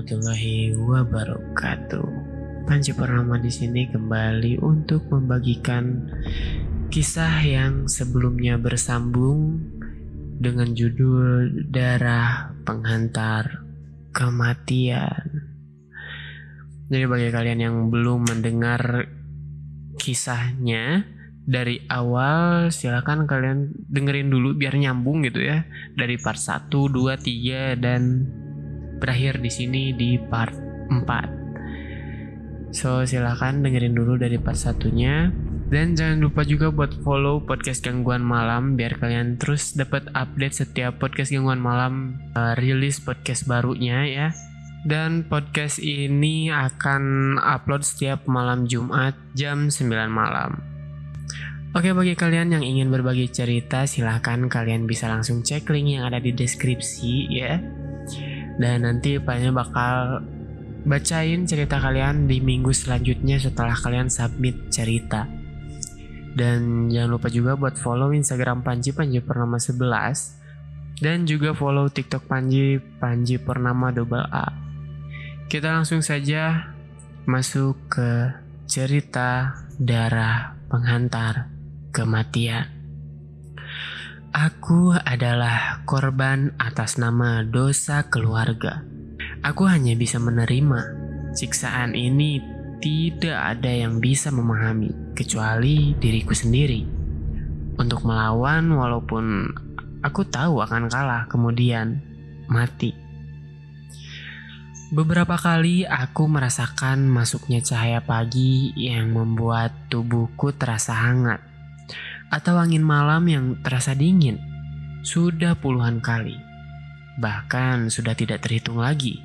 Warahmatullahi wabarakatuh. Panji Purnama di sini kembali untuk membagikan kisah yang sebelumnya bersambung dengan judul Darah Penghantar Kematian. Jadi bagi kalian yang belum mendengar kisahnya dari awal silahkan kalian dengerin dulu biar nyambung gitu ya dari part 1, 2, 3 dan berakhir di sini di part 4. So silahkan dengerin dulu dari part satunya dan jangan lupa juga buat follow podcast gangguan malam biar kalian terus dapat update setiap podcast gangguan malam uh, rilis podcast barunya ya. Dan podcast ini akan upload setiap malam Jumat jam 9 malam. Oke bagi kalian yang ingin berbagi cerita silahkan kalian bisa langsung cek link yang ada di deskripsi ya Dan nanti Panya bakal bacain cerita kalian di minggu selanjutnya setelah kalian submit cerita. Dan jangan lupa juga buat follow Instagram Panji Panji Purnama 11 Dan juga follow TikTok Panji Panji Purnama double A. Kita langsung saja masuk ke cerita darah penghantar kematian. Aku adalah korban atas nama dosa keluarga. Aku hanya bisa menerima siksaan ini. Tidak ada yang bisa memahami kecuali diriku sendiri. Untuk melawan, walaupun aku tahu akan kalah, kemudian mati. Beberapa kali aku merasakan masuknya cahaya pagi yang membuat tubuhku terasa hangat atau angin malam yang terasa dingin sudah puluhan kali. Bahkan sudah tidak terhitung lagi.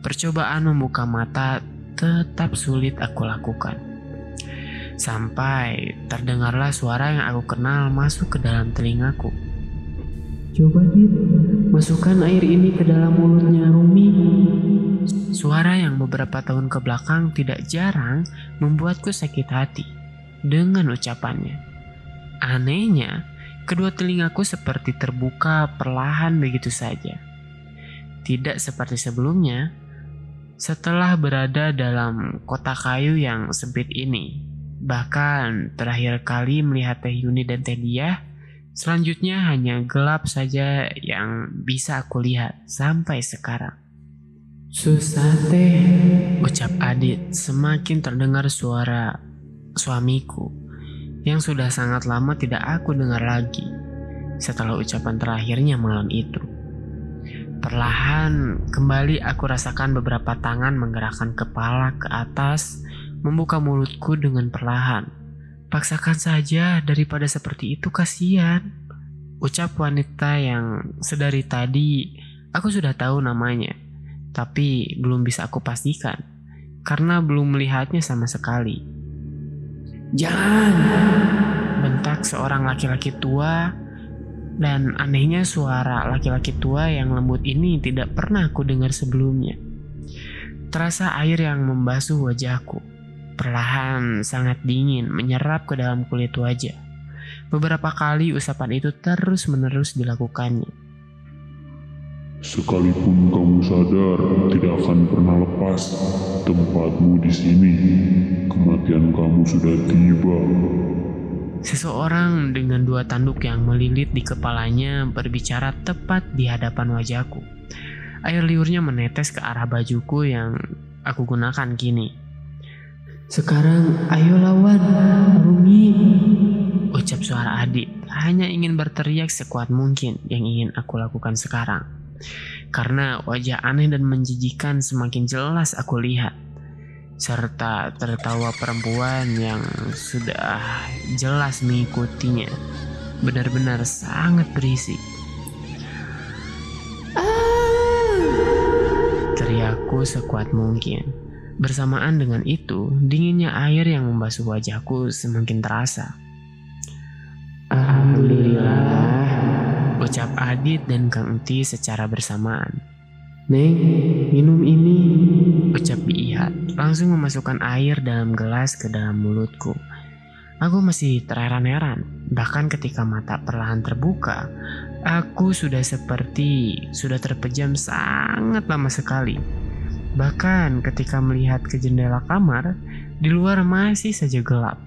Percobaan membuka mata tetap sulit aku lakukan. Sampai terdengarlah suara yang aku kenal masuk ke dalam telingaku. Coba Dit, masukkan air ini ke dalam mulutnya Rumi. Suara yang beberapa tahun ke belakang tidak jarang membuatku sakit hati dengan ucapannya. Anehnya, kedua telingaku seperti terbuka perlahan begitu saja. Tidak seperti sebelumnya, setelah berada dalam kotak kayu yang sempit ini. Bahkan terakhir kali melihat Teh Yuni dan Teh Dia, selanjutnya hanya gelap saja yang bisa aku lihat sampai sekarang. Susah teh, ucap Adit semakin terdengar suara suamiku yang sudah sangat lama tidak aku dengar lagi setelah ucapan terakhirnya malam itu. Perlahan kembali aku rasakan beberapa tangan menggerakkan kepala ke atas, membuka mulutku dengan perlahan. Paksakan saja daripada seperti itu kasihan. Ucap wanita yang sedari tadi aku sudah tahu namanya, tapi belum bisa aku pastikan karena belum melihatnya sama sekali. Jangan! Bentak seorang laki-laki tua dan anehnya suara laki-laki tua yang lembut ini tidak pernah aku dengar sebelumnya. Terasa air yang membasuh wajahku. Perlahan sangat dingin menyerap ke dalam kulit wajah. Beberapa kali usapan itu terus-menerus dilakukannya. Sekalipun kamu sadar tidak akan pernah lepas tempatmu di sini, kematian kamu sudah tiba. Seseorang dengan dua tanduk yang melilit di kepalanya berbicara tepat di hadapan wajahku. Air liurnya menetes ke arah bajuku yang aku gunakan kini. Sekarang ayo lawan, Rumi. Ucap suara adik, hanya ingin berteriak sekuat mungkin yang ingin aku lakukan sekarang. Karena wajah aneh dan menjijikan semakin jelas aku lihat. Serta tertawa perempuan yang sudah jelas mengikutinya. Benar-benar sangat berisik. Teriakku sekuat mungkin. Bersamaan dengan itu, dinginnya air yang membasuh wajahku semakin terasa. Alhamdulillah, Ucap Adit dan Kang Enti secara bersamaan. Neng, minum ini. Ucap Biihat, langsung memasukkan air dalam gelas ke dalam mulutku. Aku masih terheran-heran, bahkan ketika mata perlahan terbuka, Aku sudah seperti sudah terpejam sangat lama sekali. Bahkan ketika melihat ke jendela kamar, di luar masih saja gelap.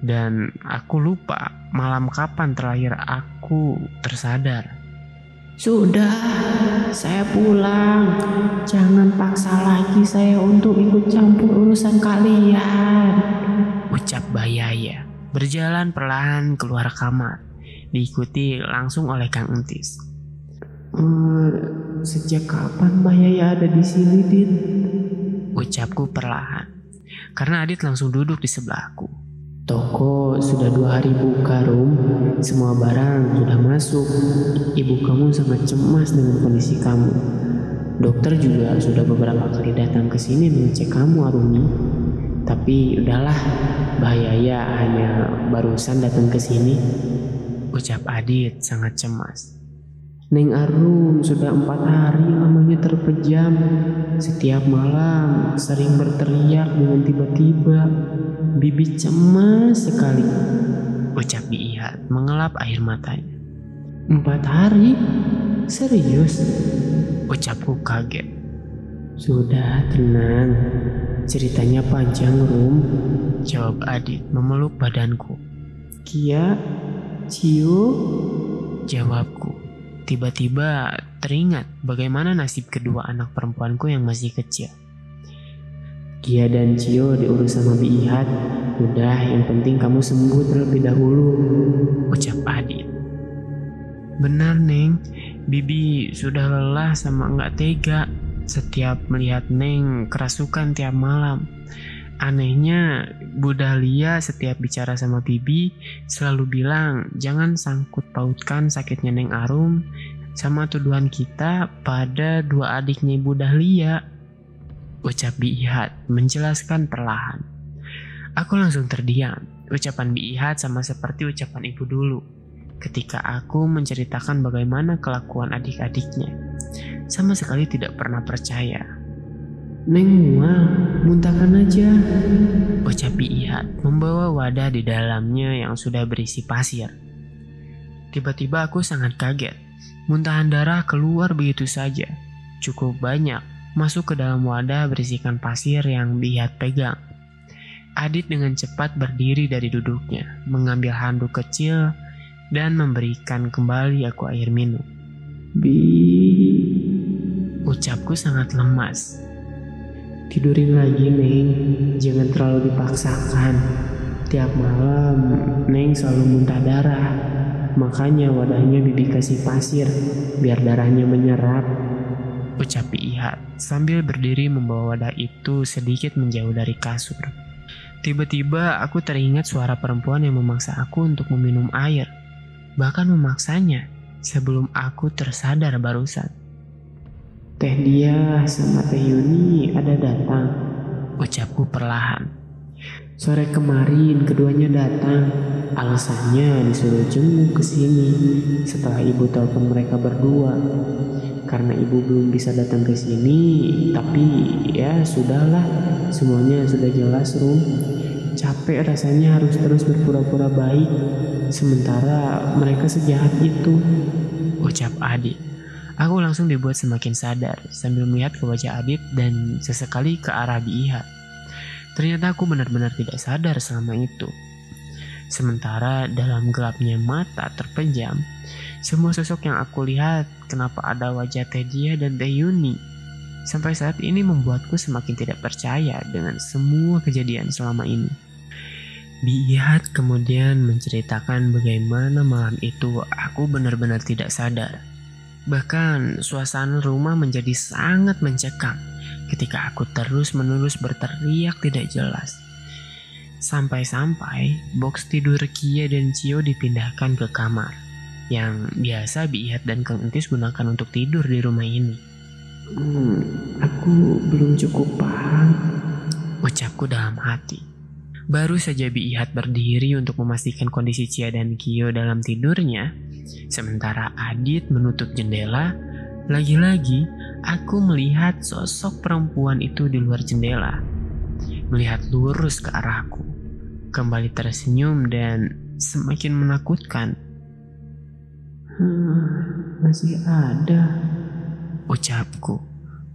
Dan aku lupa malam kapan terakhir aku tersadar. Sudah, saya pulang. Jangan paksa lagi saya untuk ikut campur urusan kalian. Ucap Bayaya, berjalan perlahan keluar kamar diikuti langsung oleh Kang Entis. Uh, sejak kapan Mbak Yaya ada di sini, Dit? Ucapku perlahan, karena Adit langsung duduk di sebelahku. Toko sudah dua hari buka, Rum. Semua barang sudah masuk. Ibu kamu sangat cemas dengan kondisi kamu. Dokter juga sudah beberapa kali datang ke sini mengecek kamu, Arumi. Tapi udahlah, bahaya hanya barusan datang ke sini. Ucap Adit sangat cemas. Neng Arum sudah empat hari lamanya terpejam. Setiap malam sering berteriak dengan tiba-tiba. Bibi cemas sekali. Ucap Biihat mengelap air matanya. Empat hari? Serius? Ucapku kaget. Sudah tenang. Ceritanya panjang, Rum. Jawab Adit memeluk badanku. Kia, Cio? Jawabku. Tiba-tiba teringat bagaimana nasib kedua anak perempuanku yang masih kecil. Kia dan Cio diurus sama Biihat. Udah, yang penting kamu sembuh terlebih dahulu. Ucap Adit. Benar, Neng. Bibi sudah lelah sama nggak tega. Setiap melihat Neng kerasukan tiap malam. Anehnya, Bu Dahlia setiap bicara sama Bibi selalu bilang jangan sangkut pautkan sakitnya Neng Arum sama tuduhan kita pada dua adiknya Ibu Dahlia. Ucap Biihat menjelaskan perlahan. Aku langsung terdiam. Ucapan Biihat sama seperti ucapan ibu dulu. Ketika aku menceritakan bagaimana kelakuan adik-adiknya. Sama sekali tidak pernah percaya Neng mual, muntahkan aja. Ucap Ihat membawa wadah di dalamnya yang sudah berisi pasir. Tiba-tiba aku sangat kaget. Muntahan darah keluar begitu saja. Cukup banyak masuk ke dalam wadah berisikan pasir yang Bihat pegang. Adit dengan cepat berdiri dari duduknya, mengambil handuk kecil dan memberikan kembali aku air minum. Bi, ucapku sangat lemas Tidurin lagi, Neng. Jangan terlalu dipaksakan. Tiap malam, Neng selalu muntah darah. Makanya wadahnya bibi kasih pasir, biar darahnya menyerap. Ucap Ihat sambil berdiri membawa wadah itu sedikit menjauh dari kasur. Tiba-tiba aku teringat suara perempuan yang memaksa aku untuk meminum air. Bahkan memaksanya sebelum aku tersadar barusan. Teh dia sama Teh Yuni ada datang. Ucapku perlahan. Sore kemarin keduanya datang. Alasannya disuruh jenguk ke sini setelah ibu telepon mereka berdua. Karena ibu belum bisa datang ke sini, tapi ya sudahlah, semuanya sudah jelas, Rum. Capek rasanya harus terus berpura-pura baik, sementara mereka sejahat itu. Ucap adik. Aku langsung dibuat semakin sadar sambil melihat ke wajah Adit dan sesekali ke arah Biiha. Ternyata aku benar-benar tidak sadar selama itu. Sementara dalam gelapnya mata terpejam, semua sosok yang aku lihat kenapa ada wajah Tedia dan Teh Yuni. Sampai saat ini membuatku semakin tidak percaya dengan semua kejadian selama ini. Biihat kemudian menceritakan bagaimana malam itu aku benar-benar tidak sadar Bahkan suasana rumah menjadi sangat mencekam ketika aku terus-menerus berteriak tidak jelas. Sampai-sampai box tidur Kia dan Cio dipindahkan ke kamar yang biasa Bihat dan Kang Entis gunakan untuk tidur di rumah ini. Hmm, aku belum cukup paham. Ucapku dalam hati. Baru saja Bihat berdiri untuk memastikan kondisi Cia dan Kio dalam tidurnya, Sementara Adit menutup jendela, lagi-lagi aku melihat sosok perempuan itu di luar jendela. Melihat lurus ke arahku. Kembali tersenyum dan semakin menakutkan. masih ada. Ucapku.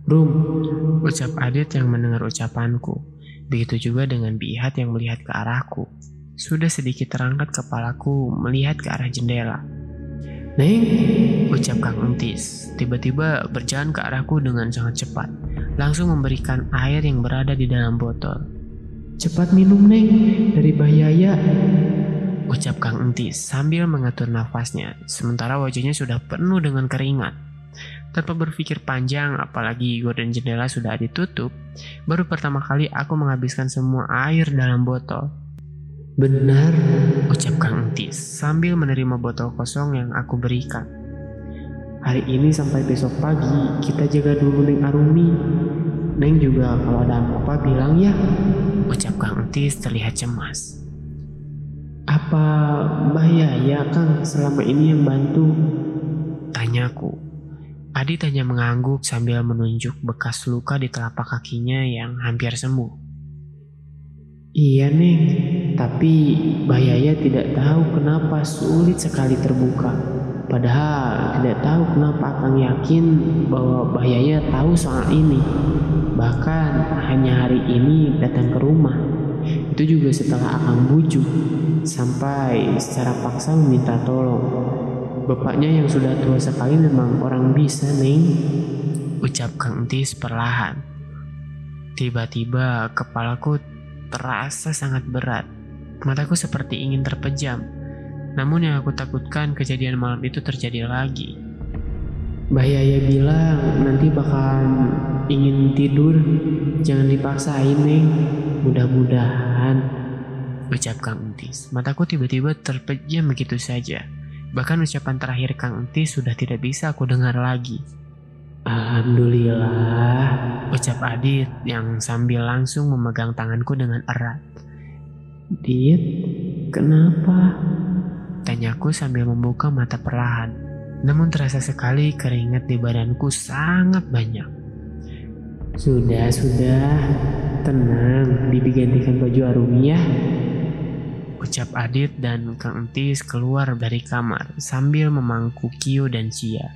Rum, Ucap Adit yang mendengar ucapanku. Begitu juga dengan Bihat yang melihat ke arahku. Sudah sedikit terangkat kepalaku melihat ke arah jendela. Neng, Ucap Kang Entis. Tiba-tiba berjalan ke arahku dengan sangat cepat. Langsung memberikan air yang berada di dalam botol. cepat minum Neng, dari bahaya. Ucap Kang Entis sambil mengatur nafasnya. Sementara wajahnya sudah penuh dengan keringat. Tanpa berpikir panjang, apalagi gorden jendela sudah ditutup, baru pertama kali aku menghabiskan semua air dalam botol. Benar, Ucap Kang Entis sambil menerima botol kosong yang aku berikan. hari ini sampai besok pagi kita jaga dulu Neng Arumi. Neng juga kalau ada apa-apa bilang ya. Ucap Kang Entis terlihat cemas. Apa bahaya ya Kang selama ini yang bantu? Tanyaku. Adit hanya mengangguk sambil menunjuk bekas luka di telapak kakinya yang hampir sembuh. Iya Neng, tapi Bahaya tidak tahu kenapa sulit sekali terbuka. Padahal tidak tahu kenapa Akang yakin bahwa Bahaya tahu soal ini. Bahkan hanya hari ini datang ke rumah. Itu juga setelah Akang bujuk sampai secara paksa meminta tolong. Bapaknya yang sudah tua sekali memang orang bisa, Neng. Ucap Kang Entis perlahan. Tiba-tiba kepalaku terasa sangat berat. Mataku seperti ingin terpejam. Namun yang aku takutkan kejadian malam itu terjadi lagi. Bahaya bilang nanti bakal ingin tidur. Jangan dipaksain, Neng. Mudah-mudahan. Ucap Kang Entis. Mataku tiba-tiba terpejam begitu saja. Bahkan ucapan terakhir Kang Entis sudah tidak bisa aku dengar lagi. Alhamdulillah. Ucap Adit yang sambil langsung memegang tanganku dengan erat. Dit, kenapa? Tanyaku sambil membuka mata perlahan. Namun terasa sekali keringat di badanku sangat banyak. Sudah, sudah. Tenang, Bibi gantikan baju Arumi ya. Ucap Adit dan Kang Entis keluar dari kamar sambil memangku Kio dan Cia.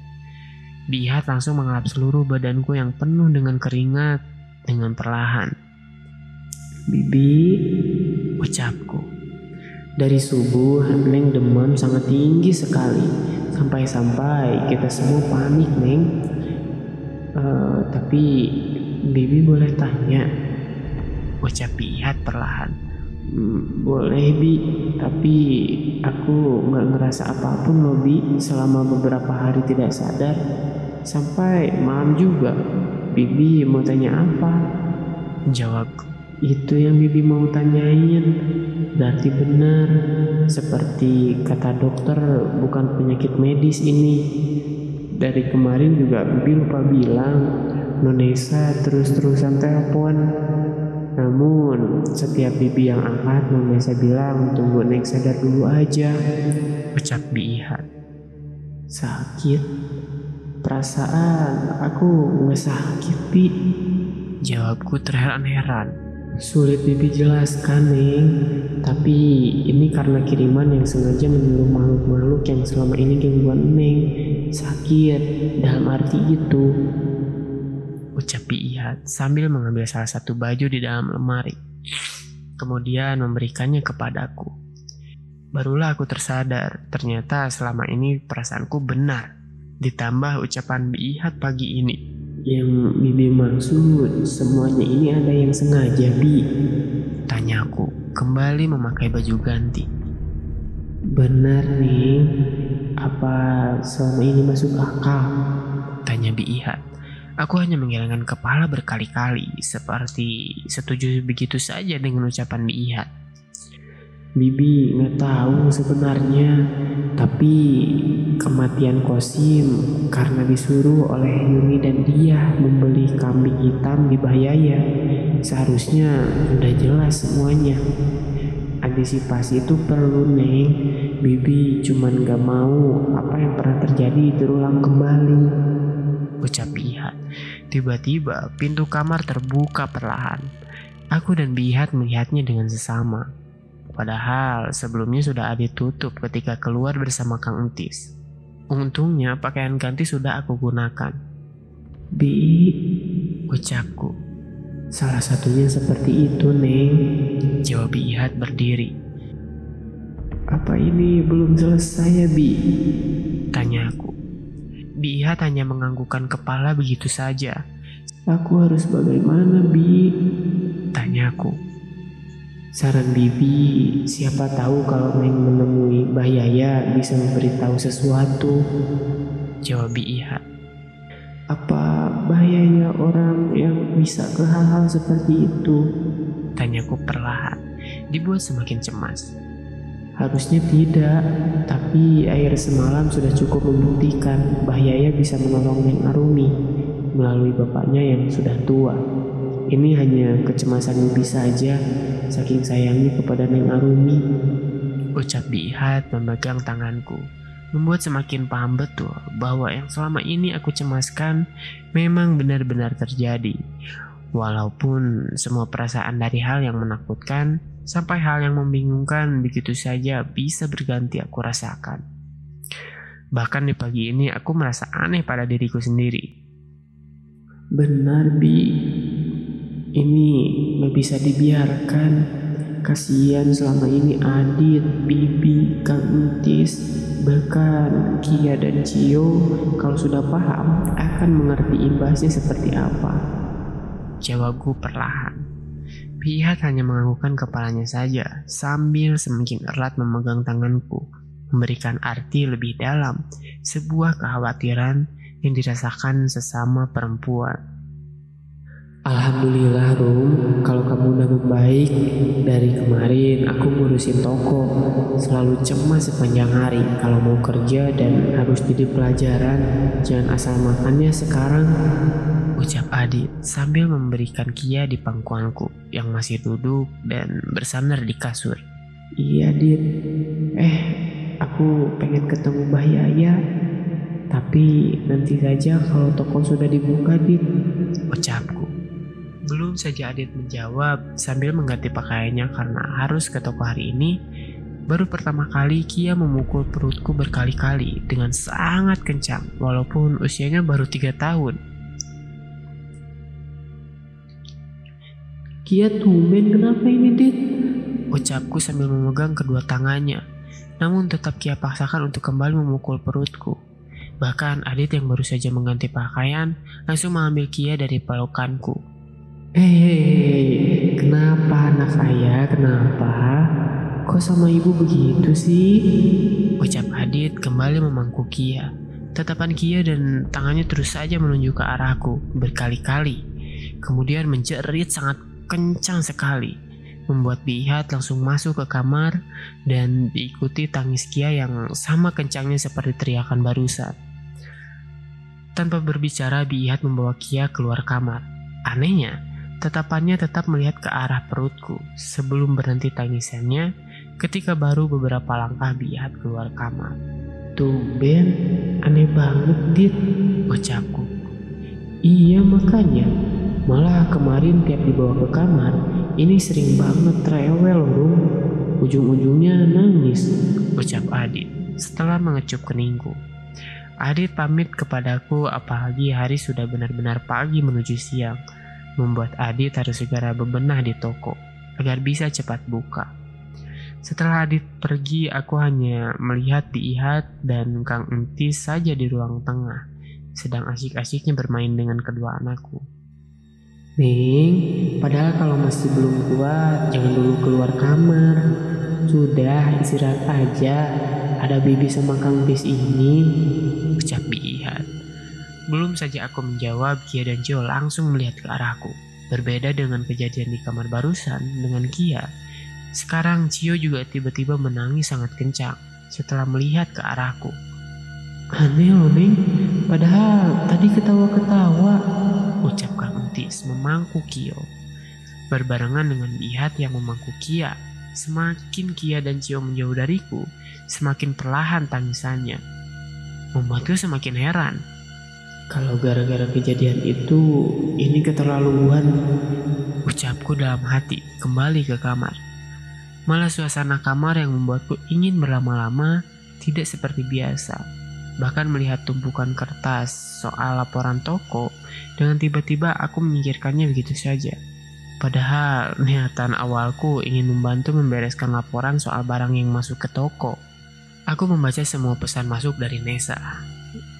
Bihat langsung mengelap seluruh badanku yang penuh dengan keringat dengan perlahan. Bibi, Ucapku. dari subuh Neng demam sangat tinggi sekali. Sampai-sampai kita semua panik, Neng. Eh, tapi Bibi boleh tanya? Ucap Bihat perlahan. Hmm, boleh Bi, tapi aku nggak ngerasa apa pun loh Bi selama beberapa hari tidak sadar. Sampai malam juga. Bibi mau tanya apa? Jawabku. Itu yang Bibi mau tanyain. Berarti benar. Seperti kata dokter bukan penyakit medis ini. Dari kemarin juga Bibi lupa bilang Nonesa terus-terusan telepon. Namun setiap Bibi yang angkat Nonesa bilang tunggu Neng sadar dulu aja. Ucap Bihat. Sakit. Perasaan aku nggak sakit, Bi. Jawabku terheran-heran. Sulit Bibi jelaskan, Neng. Tapi ini karena kiriman yang sengaja menyuruh makhluk-makhluk yang selama ini gangguan Neng. Sakit, dalam arti itu. Ucap Bihat sambil mengambil salah satu baju di dalam lemari. Kemudian memberikannya kepadaku. Barulah aku tersadar, ternyata selama ini perasaanku benar. Ditambah ucapan Bihat pagi ini. Yang Bibi maksud, semuanya ini ada yang sengaja, Bi. Tanyaku, kembali memakai baju ganti. Benar, Neng. Apa selama ini masuk akal? Tanya Bihat. Aku hanya menggelengkan kepala berkali-kali, seperti setuju begitu saja dengan ucapan Bihat. Bibi nggak tahu sebenarnya, tapi kematian Kosim karena disuruh oleh Yuni dan dia membeli kambing hitam di Bahaya. Seharusnya udah jelas semuanya. Antisipasi itu perlu, Neng. Bibi cuman gak mau apa yang pernah terjadi terulang kembali. Ucap Bihat. Tiba-tiba pintu kamar terbuka perlahan. Aku dan Bihat melihatnya dengan sesama. Padahal sebelumnya sudah ada tutup ketika keluar bersama Kang Entis. Untungnya pakaian ganti sudah aku gunakan. Bi, Ucapku. salah satunya seperti itu, Neng. Jawab Ihat berdiri. Apa ini belum selesai ya, Bi? Tanyaku. Ihat hanya menganggukkan kepala begitu saja. Aku harus bagaimana, Bi? Tanyaku. Saran Bibi, siapa tahu kalau Neng menemui Mbah Yaya bisa memberitahu sesuatu. Jawab Ihat. Apa bahayanya orang yang bisa ke hal-hal seperti itu? Tanyaku perlahan. Dibuat semakin cemas. Harusnya tidak, tapi air semalam sudah cukup membuktikan Mbah Yaya bisa menolong Neng Arumi melalui bapaknya yang sudah tua. Ini hanya kecemasan Bibi saja, saking sayangnya kepada Neng Arumi. Ucap Bihat memegang tanganku. Membuat semakin paham betul bahwa yang selama ini aku cemaskan memang benar-benar terjadi. Walaupun semua perasaan dari hal yang menakutkan sampai hal yang membingungkan begitu saja bisa berganti aku rasakan. Bahkan di pagi ini aku merasa aneh pada diriku sendiri. Benar, Bi. Ini nggak bisa dibiarkan. Kasihan selama ini Adit, Bibi, Kang Entis, bahkan Kia dan Cio kalau sudah paham akan mengerti imbasnya seperti apa. Jawabku perlahan. Pihak hanya menganggukkan kepalanya saja sambil semakin erat memegang tanganku, memberikan arti lebih dalam sebuah kekhawatiran yang dirasakan sesama perempuan. Alhamdulillah Rum, kalau kamu udah membaik dari kemarin aku ngurusin toko. Selalu cemas sepanjang hari kalau mau kerja dan harus jadi pelajaran. Jangan asal makannya sekarang Ucap Adit sambil memberikan Kia di pangkuanku yang masih duduk dan bersandar di kasur. Iya Dit, eh aku pengen ketemu Mbah Yaya tapi nanti saja kalau toko sudah dibuka Dit Ucapku. Belum saja Adit menjawab sambil mengganti pakaiannya karena harus ke toko hari ini, baru pertama kali Kia memukul perutku berkali-kali dengan sangat kencang walaupun usianya baru tiga tahun. Kia tumben kenapa ini Dit? Ucapku sambil memegang kedua tangannya, namun tetap Kia paksakan untuk kembali memukul perutku. Bahkan Adit yang baru saja mengganti pakaian langsung mengambil Kia dari pelukanku. Hei, kenapa anak saya? Kenapa? Kok sama ibu begitu sih? Ucap Adit kembali memangku Kia. Tatapan Kia dan tangannya terus saja menunjuk ke arahku berkali-kali. Kemudian menjerit sangat kencang sekali. Membuat Bihat langsung masuk ke kamar dan diikuti tangis Kia yang sama kencangnya seperti teriakan barusan. Tanpa berbicara, Bihat membawa Kia keluar kamar. Anehnya, tatapannya tetap melihat ke arah perutku sebelum berhenti tangisannya ketika baru beberapa langkah Bihat keluar kamar. Tumben, aneh banget Dit. Ucapku. Iya makanya, malah kemarin tiap dibawa ke kamar, ini sering banget rewel Rum. Ujung-ujungnya nangis. Ucap Adit setelah mengecup keningku. Adit pamit kepadaku apalagi hari sudah benar-benar pagi menuju siang. Membuat Adit harus segera bebenah di toko agar bisa cepat buka. Setelah Adit pergi, aku hanya melihat Biihat dan Kang Entis saja di ruang tengah, sedang asyik-asyiknya bermain dengan kedua anakku. Neng, padahal kalau masih belum kuat, jangan dulu keluar kamar. Sudah, istirahat aja. Ada Bibi sama Kang Bis ini. Ucap Biihat. Belum saja aku menjawab, Kia dan Jo langsung melihat ke arahku. Berbeda dengan kejadian di kamar barusan dengan Kia. Sekarang Cio juga tiba-tiba menangis sangat kencang setelah melihat ke arahku. Aneh loh, Neng. Padahal tadi ketawa-ketawa. Ucap Kang Entis memangku Kio. Berbarengan dengan Bihat yang memangku Kia. Semakin Kia dan Cio menjauh dariku, semakin perlahan tangisannya. Membuatku semakin heran. Kalau gara-gara kejadian itu, ini keterlaluan. Ucapku dalam hati kembali ke kamar. Malah suasana kamar yang membuatku ingin berlama-lama tidak seperti biasa. Bahkan melihat tumpukan kertas soal laporan toko, dengan tiba-tiba aku menyingkirkannya begitu saja. Padahal niatan awalku ingin membantu membereskan laporan soal barang yang masuk ke toko. Aku membaca semua pesan masuk dari Nesa.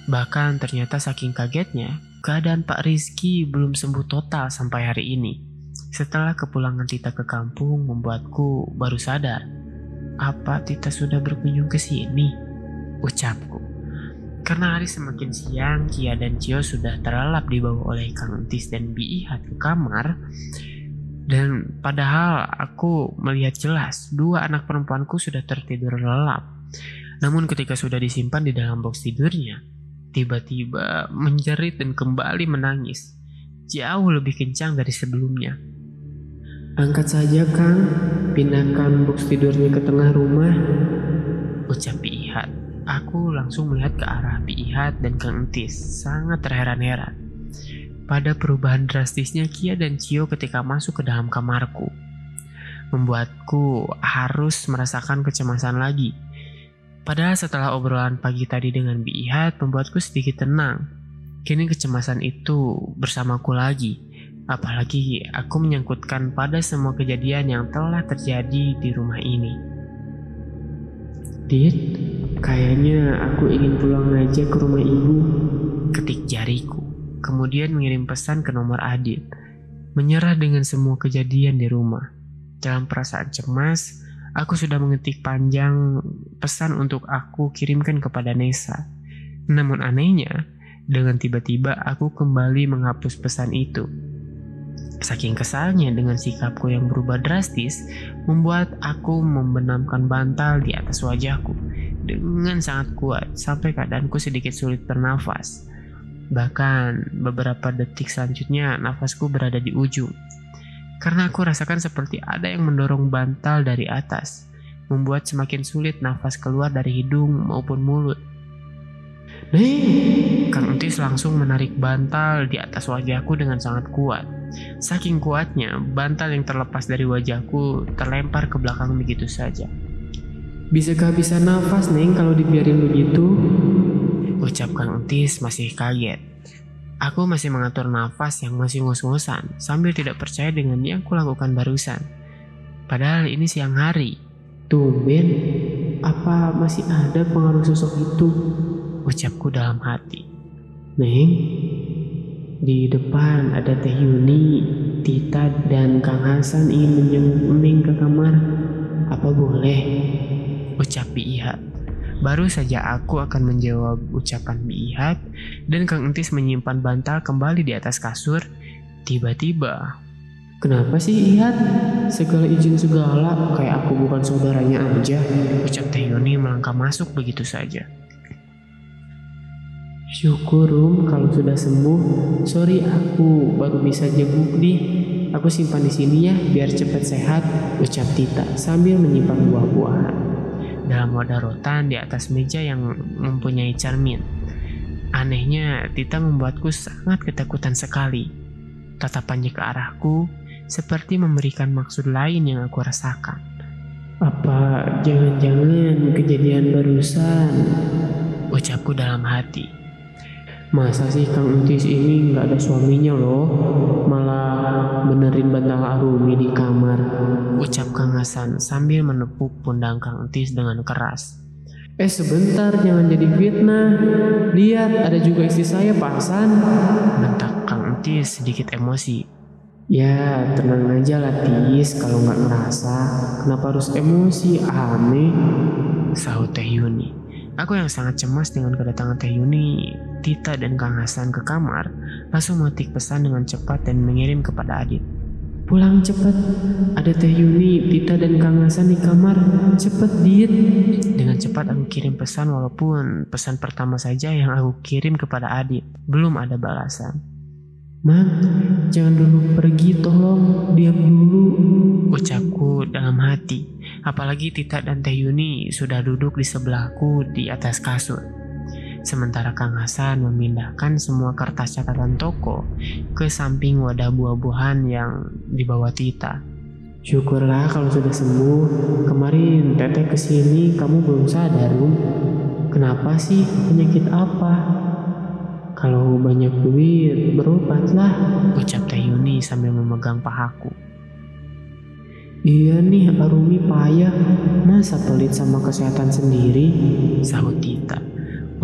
Bahkan ternyata saking kagetnya, keadaan Pak Rizky belum sembuh total sampai hari ini. Setelah kepulangan Tita ke kampung membuatku baru sadar. Apa Tita sudah berkunjung ke sini? Ucapku. Karena hari semakin siang, Kia dan Cio sudah terlelap dibawa oleh Kang Entis dan Bi Ihat ke kamar. Dan padahal aku melihat jelas dua anak perempuanku sudah tertidur lelap. Namun ketika sudah disimpan di dalam box tidurnya, tiba-tiba menjerit dan kembali menangis. Jauh lebih kencang dari sebelumnya. Angkat saja Kang, pindahkan box tidurnya ke tengah rumah. Ucap. Aku langsung melihat ke arah Biihat dan Kang Entis, sangat terheran-heran. Pada perubahan drastisnya Kia dan Cio ketika masuk ke dalam kamarku. Membuatku harus merasakan kecemasan lagi. Padahal setelah obrolan pagi tadi dengan Biihat membuatku sedikit tenang. Kini kecemasan itu bersamaku lagi. Apalagi aku menyangkutkan pada semua kejadian yang telah terjadi di rumah ini. Dit, Kayaknya aku ingin pulang aja ke rumah ibu. Ketik jariku, kemudian mengirim pesan ke nomor Adit. Menyerah dengan semua kejadian di rumah. Dalam perasaan cemas, aku sudah mengetik panjang pesan untuk aku kirimkan kepada Nesa. Namun anehnya, dengan tiba-tiba aku kembali menghapus pesan itu. Saking kesalnya dengan sikapku yang berubah drastis, membuat aku membenamkan bantal di atas wajahku dengan sangat kuat sampai keadaanku sedikit sulit bernafas. Bahkan beberapa detik selanjutnya nafasku berada di ujung. Karena aku rasakan seperti ada yang mendorong bantal dari atas, membuat semakin sulit nafas keluar dari hidung maupun mulut. Nih, Kang Entis langsung menarik bantal di atas wajahku dengan sangat kuat. Saking kuatnya, bantal yang terlepas dari wajahku terlempar ke belakang begitu saja. Bisa kehabisan nafas, Neng, kalau dibiarin begitu. Ucap Kang Entis masih kaget. Aku masih mengatur nafas yang masih ngos-ngosan sambil tidak percaya dengan yang kulakukan barusan. Padahal ini siang hari. Tumben, apa masih ada pengaruh sosok itu? Ucapku dalam hati. Neng, di depan ada Teh Yuni, Tita, dan Kang Hasan ingin menjenguk ke kamar. Apa boleh? ucap Biihat. Baru saja aku akan menjawab ucapan Biihat dan Kang Entis menyimpan bantal kembali di atas kasur. Tiba-tiba, Kenapa sih Ihat? Segala izin segala, kayak aku bukan saudaranya aja. Ucap Teh Yuni melangkah masuk begitu saja. Syukur Rum kalau sudah sembuh. Sorry aku baru bisa jenguk nih. Aku simpan di sini ya biar cepat sehat, ucap Tita sambil menyimpan buah-buahan dalam wadah rotan di atas meja yang mempunyai cermin. Anehnya, Tita membuatku sangat ketakutan sekali. Tatapannya ke arahku seperti memberikan maksud lain yang aku rasakan. Apa jangan-jangan kejadian barusan? Ucapku dalam hati. Masa sih Kang Entis ini nggak ada suaminya loh, malah benerin bantal Arumi di kamar. Ucap Kang Hasan sambil menepuk pundak Kang Entis dengan keras. Eh sebentar, jangan jadi fitnah. Lihat, ada juga istri saya Pak Hasan. Bentak Kang Entis sedikit emosi. Ya, tenang aja lah Tis, kalau nggak ngerasa. Kenapa harus emosi? Aneh. Sahut Teh Yuni. Aku yang sangat cemas dengan kedatangan Teh Yuni Tita dan Kang Hasan ke kamar, langsung metik pesan dengan cepat dan mengirim kepada Adit. Pulang cepat, ada Teh Yuni, Tita dan Kang Hasan di kamar. Cepet, Dit. Dengan cepat aku kirim pesan walaupun pesan pertama saja yang aku kirim kepada Adit. Belum ada balasan. Man, jangan dulu pergi tolong, diam dulu. Ucapku dalam hati. Apalagi Tita dan Teh Yuni sudah duduk di sebelahku di atas kasur. Sementara Kang Hasan memindahkan semua kertas catatan toko ke samping wadah buah-buahan yang dibawa Tita. Syukurlah kalau sudah sembuh. Kemarin teteh ke sini kamu belum sadar, Rum. Kenapa sih? Penyakit apa? Kalau banyak duit, berobatlah. Ucap Teh Yuni sambil memegang pahaku. Iya nih, Arumi payah. Masa pelit sama kesehatan sendiri? Sahut Tita.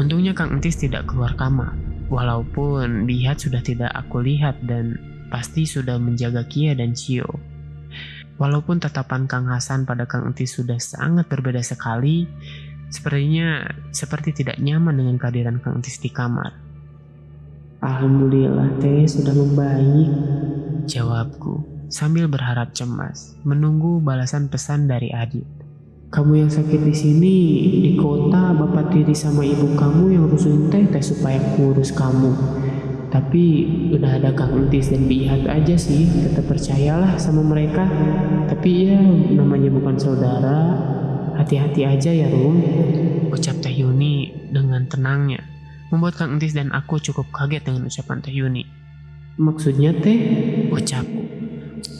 Untungnya Kang Entis tidak keluar kamar. Walaupun lihat sudah tidak aku lihat dan pasti sudah menjaga Kia dan Cio. Walaupun tatapan Kang Hasan pada Kang Entis sudah sangat berbeda sekali, sepertinya seperti tidak nyaman dengan kehadiran Kang Entis di kamar. Alhamdulillah teh sudah membaik. Jawabku sambil berharap cemas, menunggu balasan pesan dari Adit. Kamu yang sakit di sini, di kota, bapak tiri sama ibu kamu yang rusuhin teh teh supaya kurus kamu. Tapi udah ada Kang Entis dan Bihat aja sih, tetap percayalah sama mereka. Tapi ya namanya bukan saudara, hati-hati aja ya Rum. Ucap Teh Yuni dengan tenangnya, membuat Kang Entis dan aku cukup kaget dengan ucapan Teh Yuni. Maksudnya teh? Ucapku.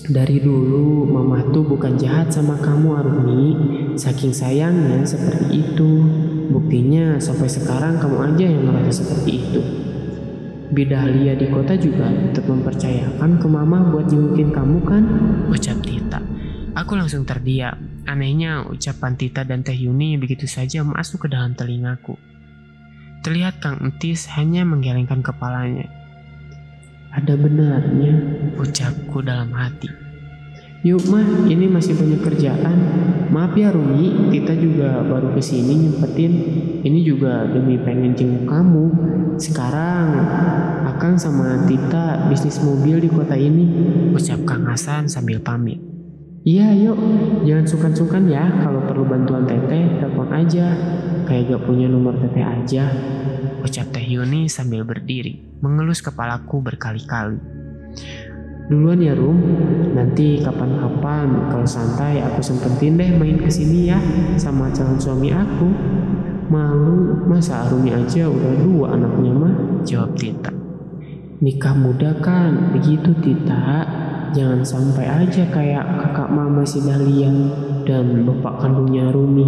Dari dulu mama tuh bukan jahat sama kamu Arumi Saking sayangnya seperti itu Buktinya sampai sekarang kamu aja yang merasa seperti itu Bidahlia di kota juga tetap mempercayakan ke mama buat jengukin kamu kan? Ucap Tita. Aku langsung terdiam. Anehnya ucapan Tita dan Teh Yuni begitu saja masuk ke dalam telingaku. Terlihat Kang Entis hanya menggelengkan kepalanya. Ada benarnya Ucapku dalam hati. Yuk mah, ini masih banyak kerjaan. Maaf ya Rumi, Tita juga baru ke sini nyempetin. Ini juga demi pengen jenguk kamu. Sekarang, Akang sama Tita bisnis mobil di kota ini. Ucap Kang Hasan sambil pamit. Iya yuk, jangan sungkan-sungkan ya. Kalau perlu bantuan teteh, telepon aja. Kayak gak punya nomor teteh aja. Ucap Teh Yuni sambil berdiri, mengelus kepalaku berkali-kali. Duluan ya Rum, nanti kapan-kapan kalau santai aku sempetin deh main ke sini ya sama calon suami aku. Malu, masa Arumi aja udah dua anaknya mah? Jawab Tita. Nikah muda kan, begitu Tita. Jangan sampai aja kayak kakak mama si Dahlia dan bapak kandungnya Rumi.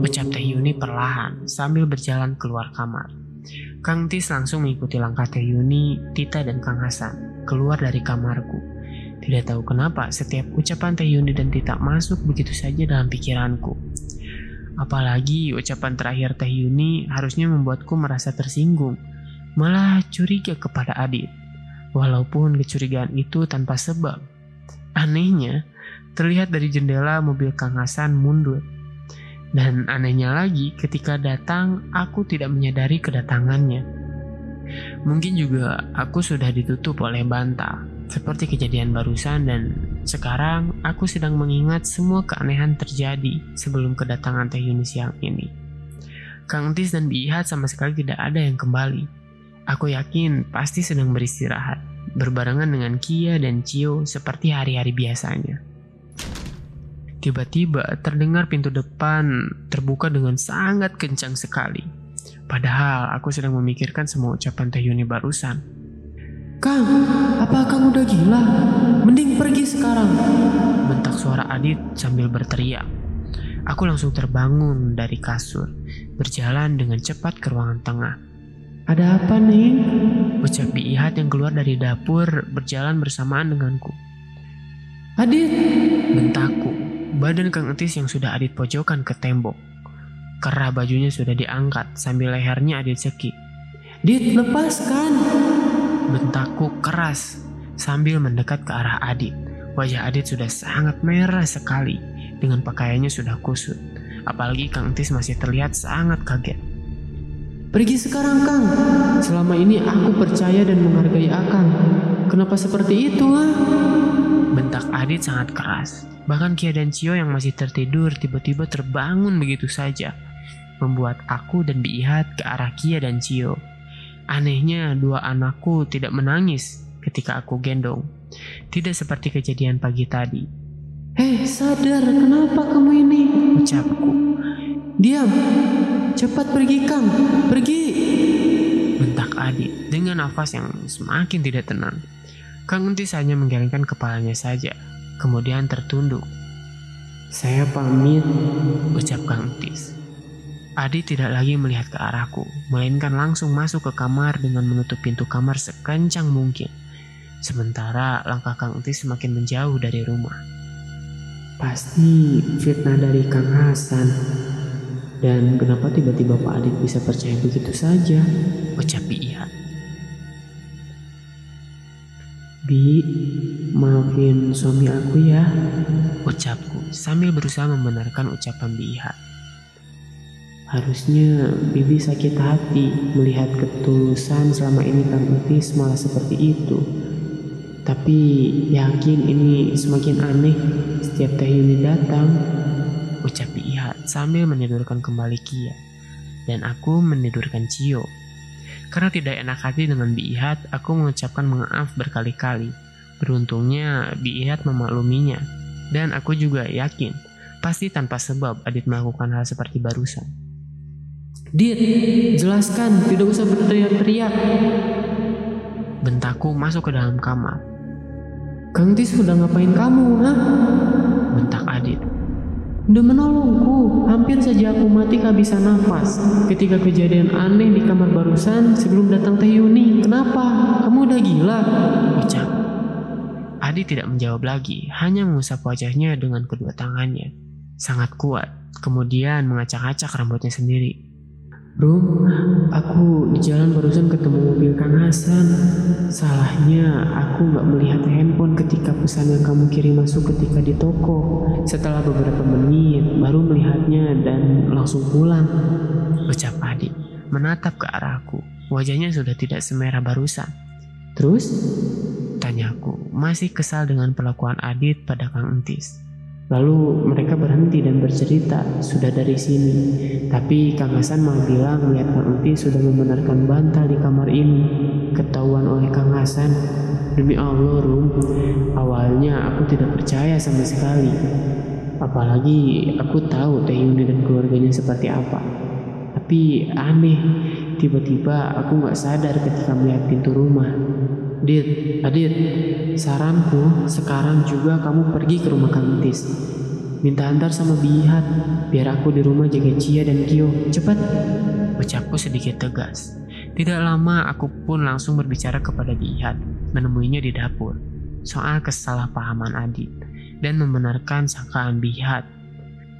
Ucap Teh Yuni perlahan sambil berjalan keluar kamar. Kang Tis langsung mengikuti langkah Teh Yuni, Tita, dan Kang Hasan keluar dari kamarku. Tidak tahu kenapa setiap ucapan Teh Yuni dan Tita masuk begitu saja dalam pikiranku. Apalagi ucapan terakhir Teh Yuni harusnya membuatku merasa tersinggung, malah curiga kepada Adit. Walaupun kecurigaan itu tanpa sebab. Anehnya, terlihat dari jendela mobil Kang Hasan mundur dan anehnya lagi, ketika datang, aku tidak menyadari kedatangannya. Mungkin juga aku sudah ditutup oleh bantal, seperti kejadian barusan dan sekarang aku sedang mengingat semua keanehan terjadi sebelum kedatangan Teh Yuni siang ini. Kang Tis dan Bihat sama sekali tidak ada yang kembali. Aku yakin pasti sedang beristirahat, berbarengan dengan Kia dan Cio seperti hari-hari biasanya. Tiba-tiba terdengar pintu depan terbuka dengan sangat kencang sekali. Padahal aku sedang memikirkan semua ucapan Teh Yuni barusan. Kang, apa kamu udah gila? Mending pergi sekarang. Bentak suara Adit sambil berteriak. Aku langsung terbangun dari kasur, berjalan dengan cepat ke ruangan tengah. Ada apa nih? Ucap Biihat yang keluar dari dapur berjalan bersamaan denganku. Adit, bentakku. Badan Kang Etis yang sudah Adit pojokan ke tembok. Kerah bajunya sudah diangkat sambil lehernya Adit cekik. Dit, lepaskan. Bentakku keras sambil mendekat ke arah Adit. Wajah Adit sudah sangat merah sekali dengan pakaiannya sudah kusut. Apalagi Kang Tis masih terlihat sangat kaget. Pergi sekarang Kang. Selama ini aku percaya dan menghargai Akang. Kenapa seperti itu ah? Bentak Adit sangat keras. Bahkan Kia dan Cio yang masih tertidur tiba-tiba terbangun begitu saja. Membuat aku dan Biihat ke arah Kia dan Cio. Anehnya dua anakku tidak menangis ketika aku gendong. Tidak seperti kejadian pagi tadi. Hei sadar kenapa kamu ini? Ucapku. Diam. Cepat pergi Kang. Pergi. Bentak Adit dengan nafas yang semakin tidak tenang. Kang Untis hanya menggelengkan kepalanya saja kemudian tertunduk. Saya pamit, ucap Kang Tis. Adi tidak lagi melihat ke arahku, melainkan langsung masuk ke kamar dengan menutup pintu kamar sekencang mungkin. Sementara langkah Kang Entis semakin menjauh dari rumah. Pasti fitnah dari Kang Hasan. Dan kenapa tiba-tiba Pak Adit bisa percaya begitu saja? Ucap Iya. Bi, maafin suami aku ya. Ucapku sambil berusaha membenarkan ucapan Biha. Harusnya Bibi sakit hati melihat ketulusan selama ini Kang Entis malah seperti itu. Tapi yakin ini semakin aneh setiap Teh Yuni datang. Ucap Iha sambil menidurkan kembali Kia. Dan aku menidurkan Cio. Karena tidak enak hati dengan Bi Ihat, aku mengucapkan maaf berkali-kali. Beruntungnya Bi Ihat memakluminya. Dan aku juga yakin, pasti tanpa sebab Adit melakukan hal seperti barusan. Dit, jelaskan, tidak usah berteriak-teriak. Bentakku masuk ke dalam kamar. Kang Tis sudah ngapain kamu, ha? Bentak Adit. Udah menolongku, hampir saja aku mati kehabisan nafas. Ketika kejadian aneh di kamar barusan sebelum datang Teh Yuni, kenapa? Kamu udah gila? Ucap. Adit tidak menjawab lagi, hanya mengusap wajahnya dengan kedua tangannya. Sangat kuat, kemudian mengacak-acak rambutnya sendiri. Rum, aku di jalan barusan ketemu mobil Kang Hasan. Salahnya aku nggak melihat handphone ketika pesan yang kamu kirim masuk ketika di toko. Setelah beberapa menit, baru melihatnya dan langsung pulang. Ucap Adi, menatap ke arahku. Wajahnya sudah tidak semerah barusan. Terus? Tanyaku, masih kesal dengan perlakuan Adit pada Kang Entis. Lalu mereka berhenti dan bercerita sudah dari sini. Tapi Kang Hasan malah bilang melihat Kang Uti sudah membenarkan bantal di kamar ini. Ketahuan oleh Kang Hasan. Demi Allah, Rum. Awalnya aku tidak percaya sama sekali. Apalagi aku tahu Teh Yuni dan keluarganya seperti apa. Tapi aneh, tiba-tiba aku gak sadar ketika melihat pintu rumah. Dit, Adit, saranku sekarang juga kamu pergi ke rumah Kang Tis. Minta antar sama Bihat, biar aku di rumah jaga Cia dan Kyo. Cepat. Ucapku sedikit tegas. Tidak lama aku pun langsung berbicara kepada Bihat, menemuinya di dapur. Soal kesalahpahaman Adit dan membenarkan sangkaan Bihat.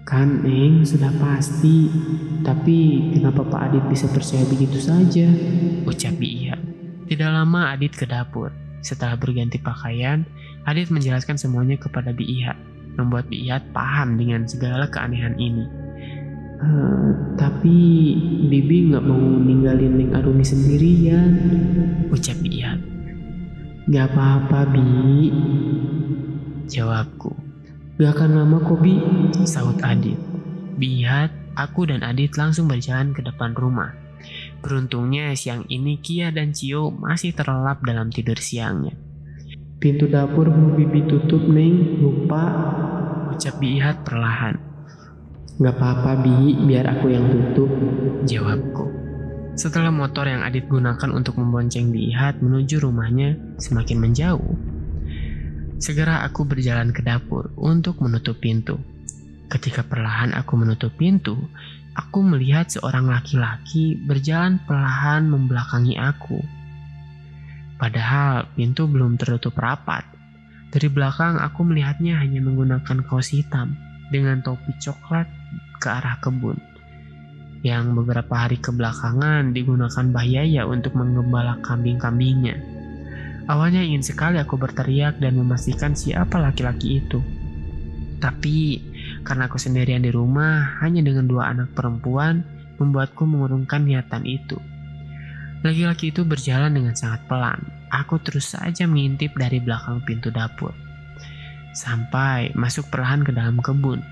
Kan Eng sudah pasti, tapi kenapa Pak Adit bisa percaya begitu saja? Ucap Bihat. Tidak lama Adit ke dapur. Setelah berganti pakaian, Adit menjelaskan semuanya kepada Biihat, membuat Biihat paham dengan segala keanehan ini. Uh, tapi Bibi nggak mau ninggalin Ning Arumi sendirian. Ucap Biihat. Gak apa-apa, Bi. Jawabku. Gak akan lama kok, Bi. Saut Adit. Biihat, aku dan Adit langsung berjalan ke depan rumah. Beruntungnya siang ini Kia dan Cio masih terlelap dalam tidur siangnya. Pintu dapur mau bibi tutup, Neng. Lupa. Ucap Biihat perlahan. Gak apa-apa, Bi. Biar aku yang tutup. Jawabku. Setelah motor yang Adit gunakan untuk membonceng Biihat menuju rumahnya semakin menjauh, segera aku berjalan ke dapur untuk menutup pintu. Ketika perlahan aku menutup pintu, aku melihat seorang laki-laki berjalan perlahan membelakangi aku. Padahal pintu belum tertutup rapat. Dari belakang aku melihatnya hanya menggunakan kaos hitam dengan topi coklat ke arah kebun. Yang beberapa hari kebelakangan digunakan Bahyaya untuk menggembala kambing-kambingnya. Awalnya ingin sekali aku berteriak dan memastikan siapa laki-laki itu. Tapi karena aku sendirian di rumah, hanya dengan dua anak perempuan, membuatku mengurungkan niatan itu. Laki-laki itu berjalan dengan sangat pelan. Aku terus saja mengintip dari belakang pintu dapur. Sampai masuk perlahan ke dalam kebun.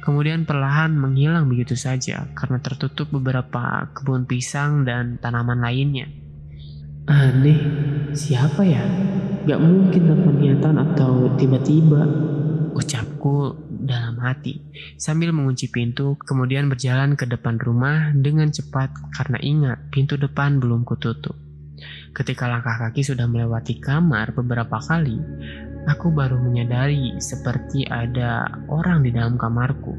Kemudian perlahan menghilang begitu saja karena tertutup beberapa kebun pisang dan tanaman lainnya. Aneh, siapa ya? Gak mungkin tanpa niatan atau tiba-tiba. Ucapku dalam hati sambil mengunci pintu kemudian berjalan ke depan rumah dengan cepat karena ingat pintu depan belum kututup. Ketika langkah kaki sudah melewati kamar beberapa kali, aku baru menyadari seperti ada orang di dalam kamarku.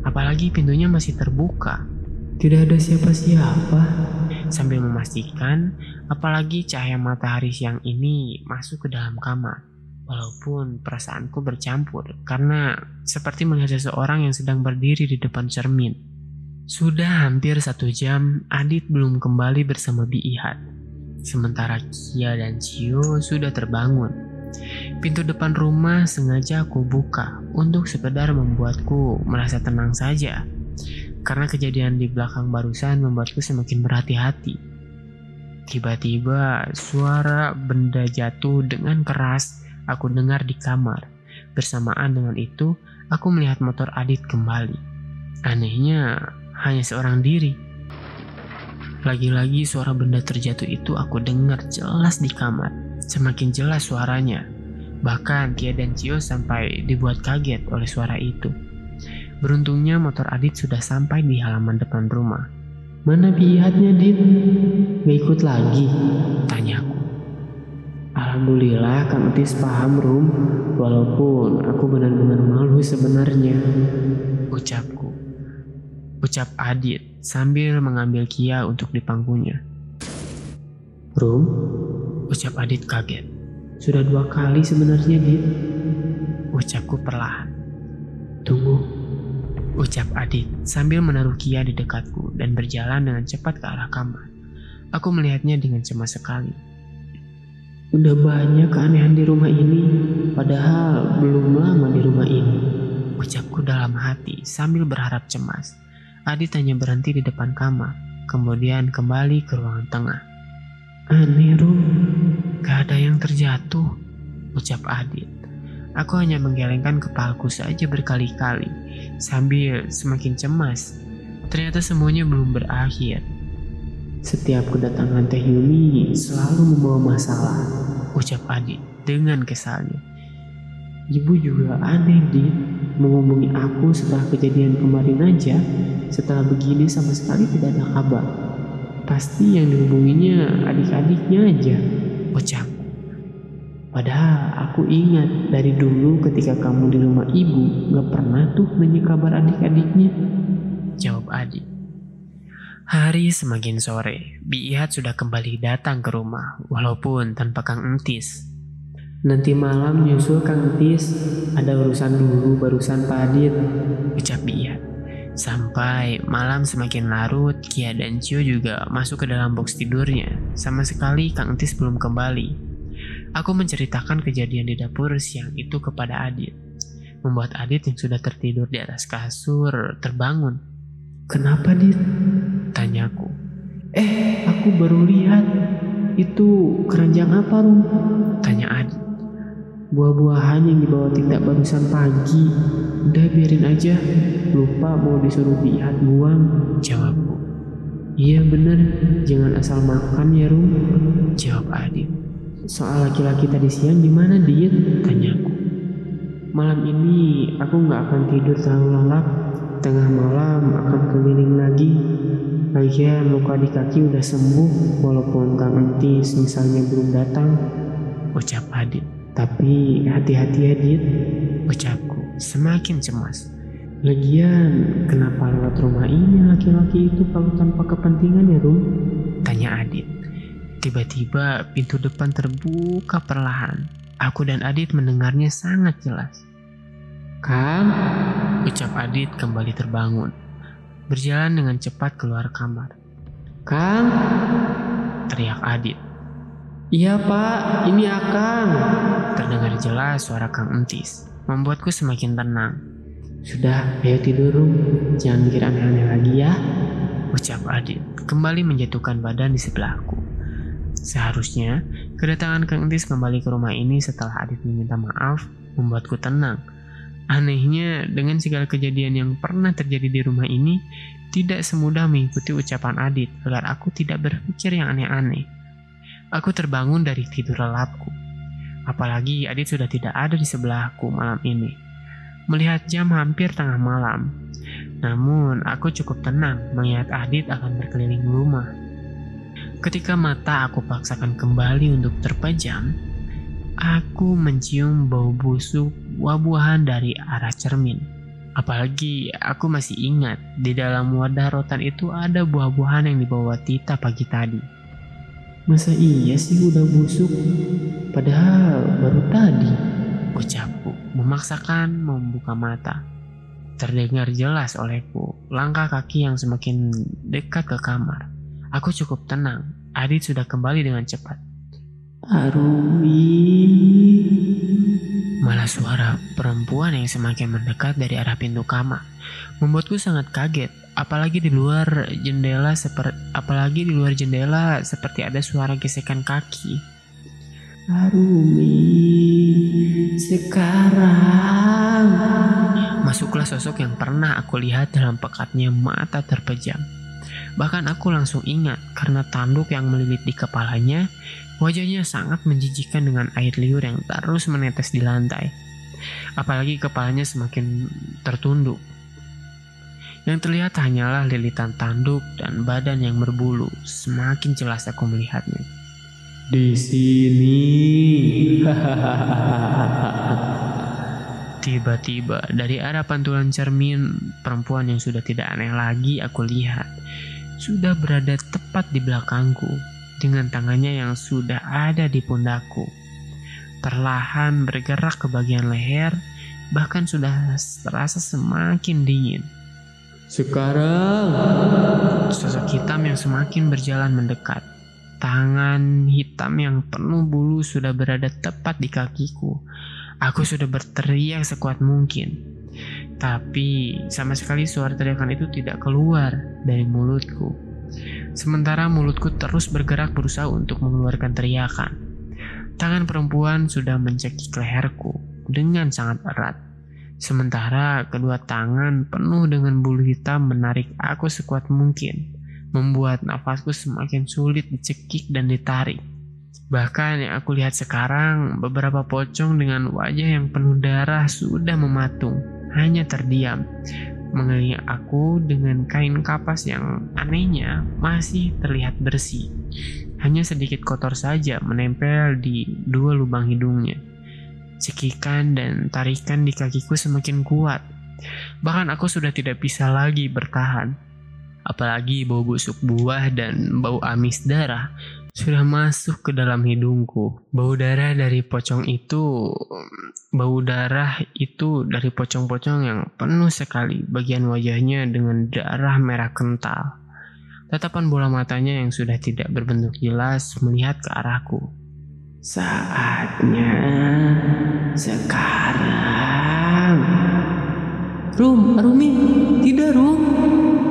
Apalagi pintunya masih terbuka. Tidak ada siapa-siapa. Sambil memastikan apalagi cahaya matahari siang ini masuk ke dalam kamar. Walaupun perasaanku bercampur karena seperti melihat seseorang yang sedang berdiri di depan cermin. Sudah hampir satu jam, Adit belum kembali bersama Biihat. Sementara Kia dan Cio sudah terbangun. Pintu depan rumah sengaja aku buka untuk sekedar membuatku merasa tenang saja. Karena kejadian di belakang barusan membuatku semakin berhati-hati. Tiba-tiba suara benda jatuh dengan keras aku dengar di kamar. Bersamaan dengan itu, aku melihat motor Adit kembali. Anehnya, hanya seorang diri. Lagi-lagi suara benda terjatuh itu aku dengar jelas di kamar. Semakin jelas suaranya. Bahkan Kia dan Cio sampai dibuat kaget oleh suara itu. Beruntungnya motor Adit sudah sampai di halaman depan rumah. Mana bihatnya, Dit? Gak ikut lagi? Tanyaku. Alhamdulillah Kang Tis paham Rum. Walaupun aku benar-benar malu sebenarnya Ucapku Ucap Adit sambil mengambil Kia untuk dipangkunya Rum Ucap Adit kaget. Sudah dua kali sebenarnya Dit. Ucapku perlahan. Tunggu. Ucap Adit sambil menaruh Kia di dekatku dan berjalan dengan cepat ke arah kamar. Aku melihatnya dengan cemas sekali Udah banyak keanehan di rumah ini, padahal belum lama di rumah ini. Ucapku dalam hati sambil berharap cemas. Adit hanya berhenti di depan kamar, kemudian kembali ke ruangan tengah. Aneh, Rum. Gak ada yang terjatuh, ucap Adit. Aku hanya menggelengkan kepalaku saja berkali-kali, sambil semakin cemas. Ternyata semuanya belum berakhir. Setiap kedatangan Teh Yumi selalu membawa masalah, ucap Adit dengan kesalnya. Ibu juga aneh, Dit. Menghubungi aku setelah kejadian kemarin aja, setelah begini sama sekali tidak ada kabar. Pasti yang dihubunginya adik-adiknya aja, ucap. Padahal aku ingat dari dulu ketika kamu di rumah ibu gak pernah tuh nanya kabar adik-adiknya. Jawab Adit. Hari semakin sore, Biihat sudah kembali datang ke rumah, walaupun tanpa Kang Entis. Nanti malam nyusul Kang Entis, ada urusan dulu barusan Pak Adit. Ucap Biihat. Sampai malam semakin larut, Kia dan Cio juga masuk ke dalam box tidurnya. Sama sekali Kang Entis belum kembali. Aku menceritakan kejadian di dapur siang itu kepada Adit. Membuat Adit yang sudah tertidur di atas kasur terbangun. Kenapa, Dit? Tanyaku. Eh, aku baru lihat. Itu keranjang apa, Rum? Tanya Adit. Buah-buahan yang dibawa tidak barusan pagi. Udah biarin aja. Lupa mau disuruh lihat buang. Jawabku. Iya bener, jangan asal makan ya Rum. Jawab Adit. Soal laki-laki tadi siang gimana Dit? Tanyaku. Malam ini aku nggak akan tidur terlalu lelap. Tengah malam akan keliling lagi Lagian luka di kaki udah sembuh walaupun Kang Entis misalnya belum datang. Ucap Adit. Tapi hati-hati ya Dit. Ucapku semakin cemas. Lagian kenapa lewat rumah ini laki-laki itu kalau tanpa kepentingan ya Rum? Tanya Adit. Tiba-tiba pintu depan terbuka perlahan. Aku dan Adit mendengarnya sangat jelas. Kang? Ucap Adit kembali terbangun berjalan dengan cepat keluar kamar. Kang? Teriak Adit. Iya pak, ini Akang. Terdengar jelas suara Kang Entis, membuatku semakin tenang. Sudah, ayo tidur rum. Jangan mikir aneh-aneh lagi ya. Ucap Adit, kembali menjatuhkan badan di sebelahku. Seharusnya, kedatangan Kang Entis kembali ke rumah ini setelah Adit meminta maaf, membuatku tenang Anehnya, dengan segala kejadian yang pernah terjadi di rumah ini, tidak semudah mengikuti ucapan Adit agar aku tidak berpikir yang aneh-aneh. Aku terbangun dari tidur lelapku. Apalagi Adit sudah tidak ada di sebelahku malam ini. Melihat jam hampir tengah malam. Namun, aku cukup tenang melihat Adit akan berkeliling rumah. Ketika mata aku paksakan kembali untuk terpejam, aku mencium bau busuk buah-buahan dari arah cermin. Apalagi aku masih ingat di dalam wadah rotan itu ada buah-buahan yang dibawa Tita pagi tadi. Masa iya sih udah busuk? Padahal baru tadi. Ucapku memaksakan membuka mata. Terdengar jelas olehku langkah kaki yang semakin dekat ke kamar. Aku cukup tenang. Adit sudah kembali dengan cepat. Arumi. Malah suara perempuan yang semakin mendekat dari arah pintu kamar membuatku sangat kaget. Apalagi di luar jendela seperti apalagi di luar jendela seperti ada suara gesekan kaki. Arumi, sekarang Masuklah sosok yang pernah aku lihat dalam pekatnya mata terpejam. Bahkan aku langsung ingat karena tanduk yang melilit di kepalanya Wajahnya sangat menjijikan dengan air liur yang terus menetes di lantai. Apalagi kepalanya semakin tertunduk. Yang terlihat hanyalah lilitan tanduk dan badan yang berbulu. Semakin jelas aku melihatnya. Di sini. Tiba-tiba dari arah pantulan cermin, perempuan yang sudah tidak aneh lagi aku lihat sudah berada tepat di belakangku dengan tangannya yang sudah ada di pundakku. Perlahan bergerak ke bagian leher, bahkan sudah terasa semakin dingin. Sekarang, sosok hitam yang semakin berjalan mendekat. Tangan hitam yang penuh bulu sudah berada tepat di kakiku. Aku sudah berteriak sekuat mungkin. Tapi sama sekali suara teriakan itu tidak keluar dari mulutku. Sementara mulutku terus bergerak berusaha untuk mengeluarkan teriakan. Tangan perempuan sudah mencekik leherku dengan sangat erat. Sementara kedua tangan penuh dengan bulu hitam menarik aku sekuat mungkin, membuat nafasku semakin sulit dicekik dan ditarik. Bahkan yang aku lihat sekarang, beberapa pocong dengan wajah yang penuh darah sudah mematung, hanya terdiam, mengelilingi aku dengan kain kapas yang anehnya masih terlihat bersih. Hanya sedikit kotor saja menempel di dua lubang hidungnya. Cekikan dan tarikan di kakiku semakin kuat. Bahkan aku sudah tidak bisa lagi bertahan. Apalagi bau busuk buah dan bau amis darah sudah masuk ke dalam hidungku. Bau darah dari pocong itu, bau darah itu dari pocong-pocong yang penuh sekali bagian wajahnya dengan darah merah kental. Tatapan bola matanya yang sudah tidak berbentuk jelas melihat ke arahku. Saatnya sekarang. Rum, Rumi, tidak Rum.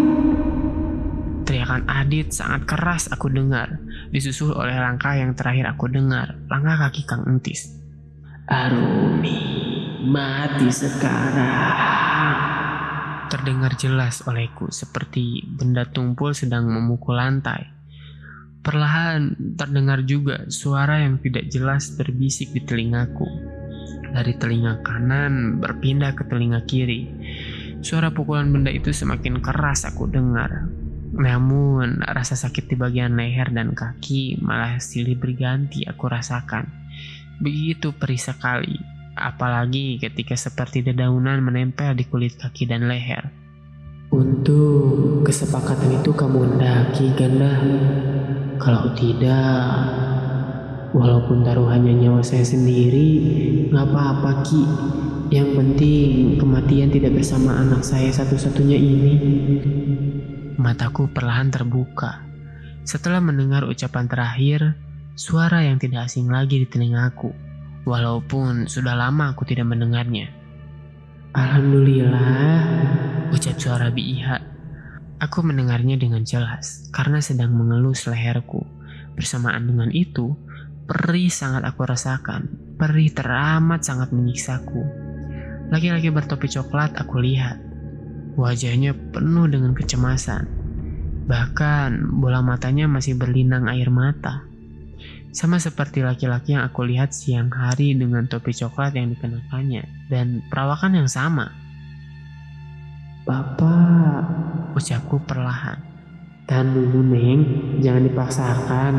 Teriakan Adit sangat keras aku dengar, disusul oleh langkah yang terakhir aku dengar, langkah kaki Kang Entis. Arumi, mati sekarang. Terdengar jelas olehku seperti benda tumpul sedang memukul lantai. Perlahan terdengar juga suara yang tidak jelas berbisik di telingaku. Dari telinga kanan berpindah ke telinga kiri. Suara pukulan benda itu semakin keras aku dengar, namun, rasa sakit di bagian leher dan kaki malah silih berganti aku rasakan. Begitu perih sekali, apalagi ketika seperti dedaunan menempel di kulit kaki dan leher. Untuk kesepakatan itu kamu hendaki ganda. Kalau tidak, walaupun taruhannya nyawa saya sendiri, nggak apa-apa Ki. Yang penting kematian tidak bersama anak saya satu-satunya ini. Mataku perlahan terbuka. Setelah mendengar ucapan terakhir, suara yang tidak asing lagi di telingaku, walaupun sudah lama aku tidak mendengarnya. Alhamdulillah, ucap suara Biiha. Aku mendengarnya dengan jelas karena sedang mengelus leherku. Bersamaan dengan itu, perih sangat aku rasakan. Perih teramat sangat menyiksaku. Laki-laki bertopi coklat aku lihat. Wajahnya penuh dengan kecemasan. Bahkan bola matanya masih berlinang air mata. Sama seperti laki-laki yang aku lihat siang hari dengan topi coklat yang dikenakannya dan perawakan yang sama. Bapak, ucapku perlahan. Tahan dulu, Neng. Jangan dipaksakan.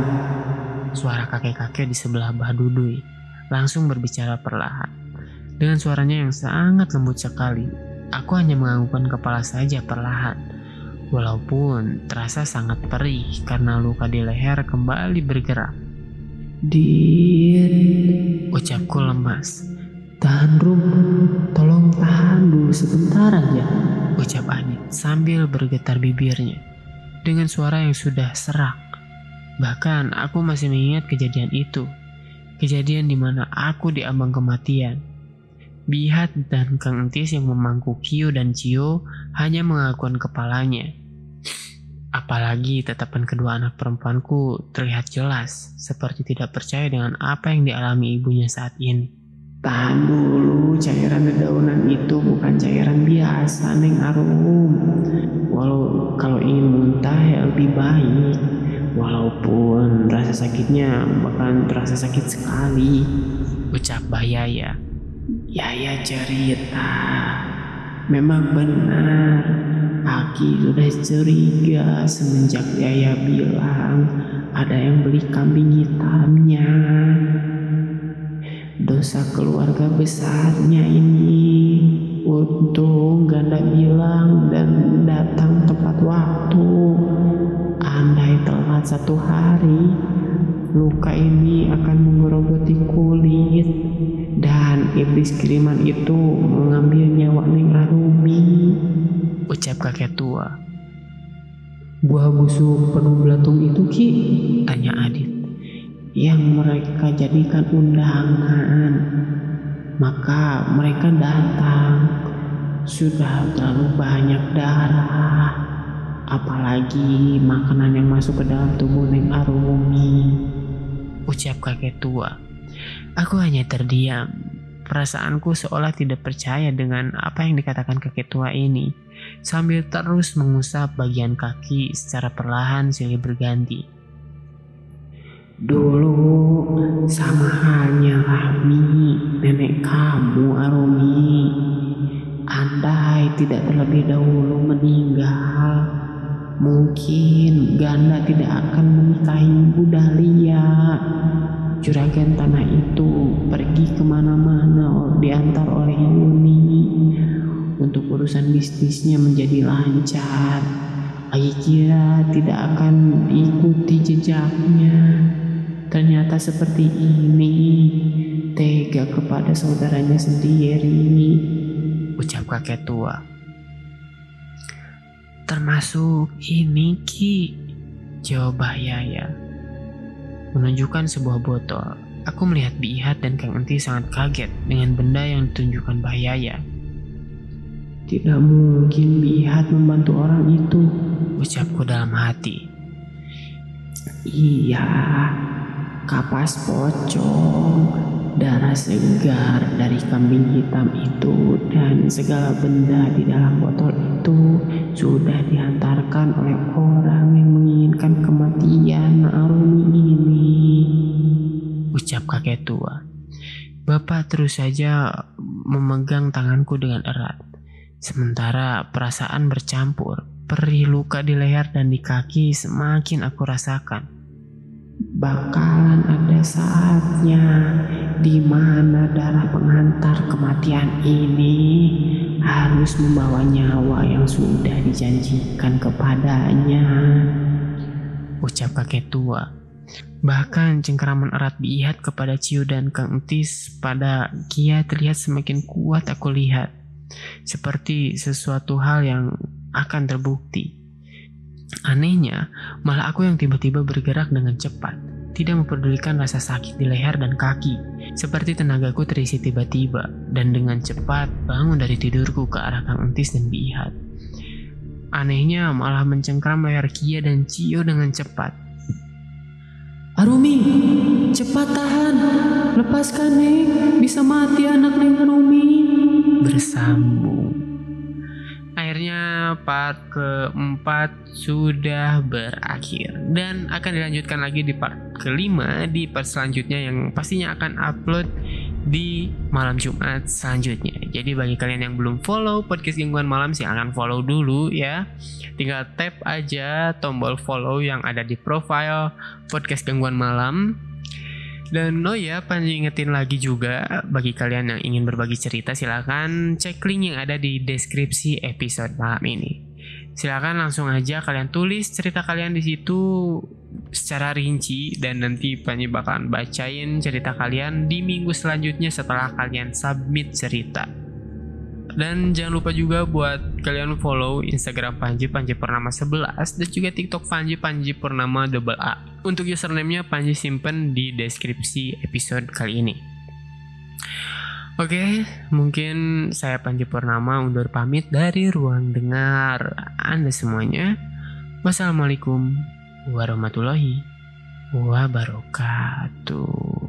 Suara kakek-kakek di sebelah Dudui langsung berbicara perlahan. Dengan suaranya yang sangat lembut sekali, Aku hanya menganggukkan kepala saja perlahan. Walaupun terasa sangat perih karena luka di leher kembali bergerak. Dir, Ucapku lemas. tahan Rum, tolong tahan dulu sebentar aja. Ucap Adit sambil bergetar bibirnya. Dengan suara yang sudah serak. Bahkan aku masih mengingat kejadian itu. Kejadian di mana aku diambang kematian. Bihat dan Kang Entis yang memangku Kyo dan Cio hanya mengakukan kepalanya. Apalagi tatapan kedua anak perempuanku terlihat jelas, seperti tidak percaya dengan apa yang dialami ibunya saat ini. Tahan dulu, cairan dedaunan itu bukan cairan biasa, Neng Arum. Walau kalau ingin muntah ya lebih baik. Walaupun rasa sakitnya bahkan terasa sakit sekali. Ucap Bayaya. Yaya cerita. Memang benar, Aki sudah curiga semenjak Yaya bilang ada yang beli kambing hitamnya. Dosa keluarga besarnya ini. Untung ganda bilang dan datang tepat waktu. Andai telat satu hari, luka ini akan menggerogoti kulit dan iblis kiriman itu mengambil nyawa Neng Arumi. Ucap kakek tua. Buah busuk penuh belatung itu Ki Tanya Adit. yang mereka jadikan undangan. Maka mereka datang. Sudah terlalu banyak darah. Apalagi makanan yang masuk ke dalam tubuh Neng Arumi. Ucap kakek tua. Aku hanya terdiam. Perasaanku seolah tidak percaya dengan apa yang dikatakan kakek tua ini. Sambil terus mengusap bagian kaki secara perlahan silih berganti. Dulu sama halnya Rahmi, nenek kamu Arumi. Andai tidak terlebih dahulu meninggal, mungkin Ganda tidak akan menikahi Ibu Dahlia. Juragan tanah itu pergi ke mana-mana diantar oleh Yuni untuk urusan bisnisnya menjadi lancar. Aki kira tidak akan ikuti jejaknya. Ternyata seperti ini, tega kepada saudaranya sendiri. Ucap kakek tua. Termasuk ini Ki. Jawab Bahyaya. Menunjukkan sebuah botol. Aku melihat Bihat dan Kang Enti sangat kaget dengan benda yang ditunjukkan Bahyaya. Tidak mungkin Bihat membantu orang itu. Ucapku dalam hati. Iya, kapas pocong, darah segar dari kambing hitam itu dan segala benda di dalam botol itu sudah dihantarkan oleh orang yang menginginkan kematian Arumi ini. Ucap kakek tua. Bapak terus saja memegang tanganku dengan erat. Sementara perasaan bercampur, perih luka di leher dan di kaki semakin aku rasakan. Bakalan ada saatnya di mana darah penghantar kematian ini harus membawa nyawa yang sudah dijanjikan kepadanya. Ucap kakek tua. Bahkan cengkeraman erat bihat kepada Ciu dan Kang Entis pada Kia terlihat semakin kuat aku lihat. Seperti sesuatu hal yang akan terbukti. Anehnya, malah aku yang tiba-tiba bergerak dengan cepat, tidak mempedulikan rasa sakit di leher dan kaki, seperti tenagaku terisi tiba-tiba, dan dengan cepat bangun dari tidurku ke arah Kang Entis dan Bihat. Anehnya malah mencengkram leher Kia dan Cio dengan cepat. Arumi, cepat tahan. Lepaskan Neng, bisa mati anak Neng Arumi. Bersambung. Akhirnya part keempat sudah berakhir dan akan dilanjutkan lagi di part kelima di part selanjutnya yang pastinya akan upload di malam Jumat selanjutnya. Jadi bagi kalian yang belum follow podcast Gangguan Malam silahkan follow dulu ya. Tinggal tap aja tombol follow yang ada di profile podcast Gangguan Malam. Dan oh ya, Panji ingetin lagi juga bagi kalian yang ingin berbagi cerita silahkan cek link yang ada di deskripsi episode malam ini. Silahkan langsung aja kalian tulis cerita kalian di situ secara rinci dan nanti Panji bakalan bacain cerita kalian di minggu selanjutnya setelah kalian submit cerita. Dan jangan lupa juga buat kalian follow Instagram Panji Panji Purnama 11 dan juga TikTok Panji Panji Purnama double A. Untuk username-nya Panji simpen di deskripsi episode kali ini. Oke, mungkin saya Panji Purnama undur pamit dari ruang dengar Anda semuanya. Wassalamualaikum warahmatullahi wabarakatuh.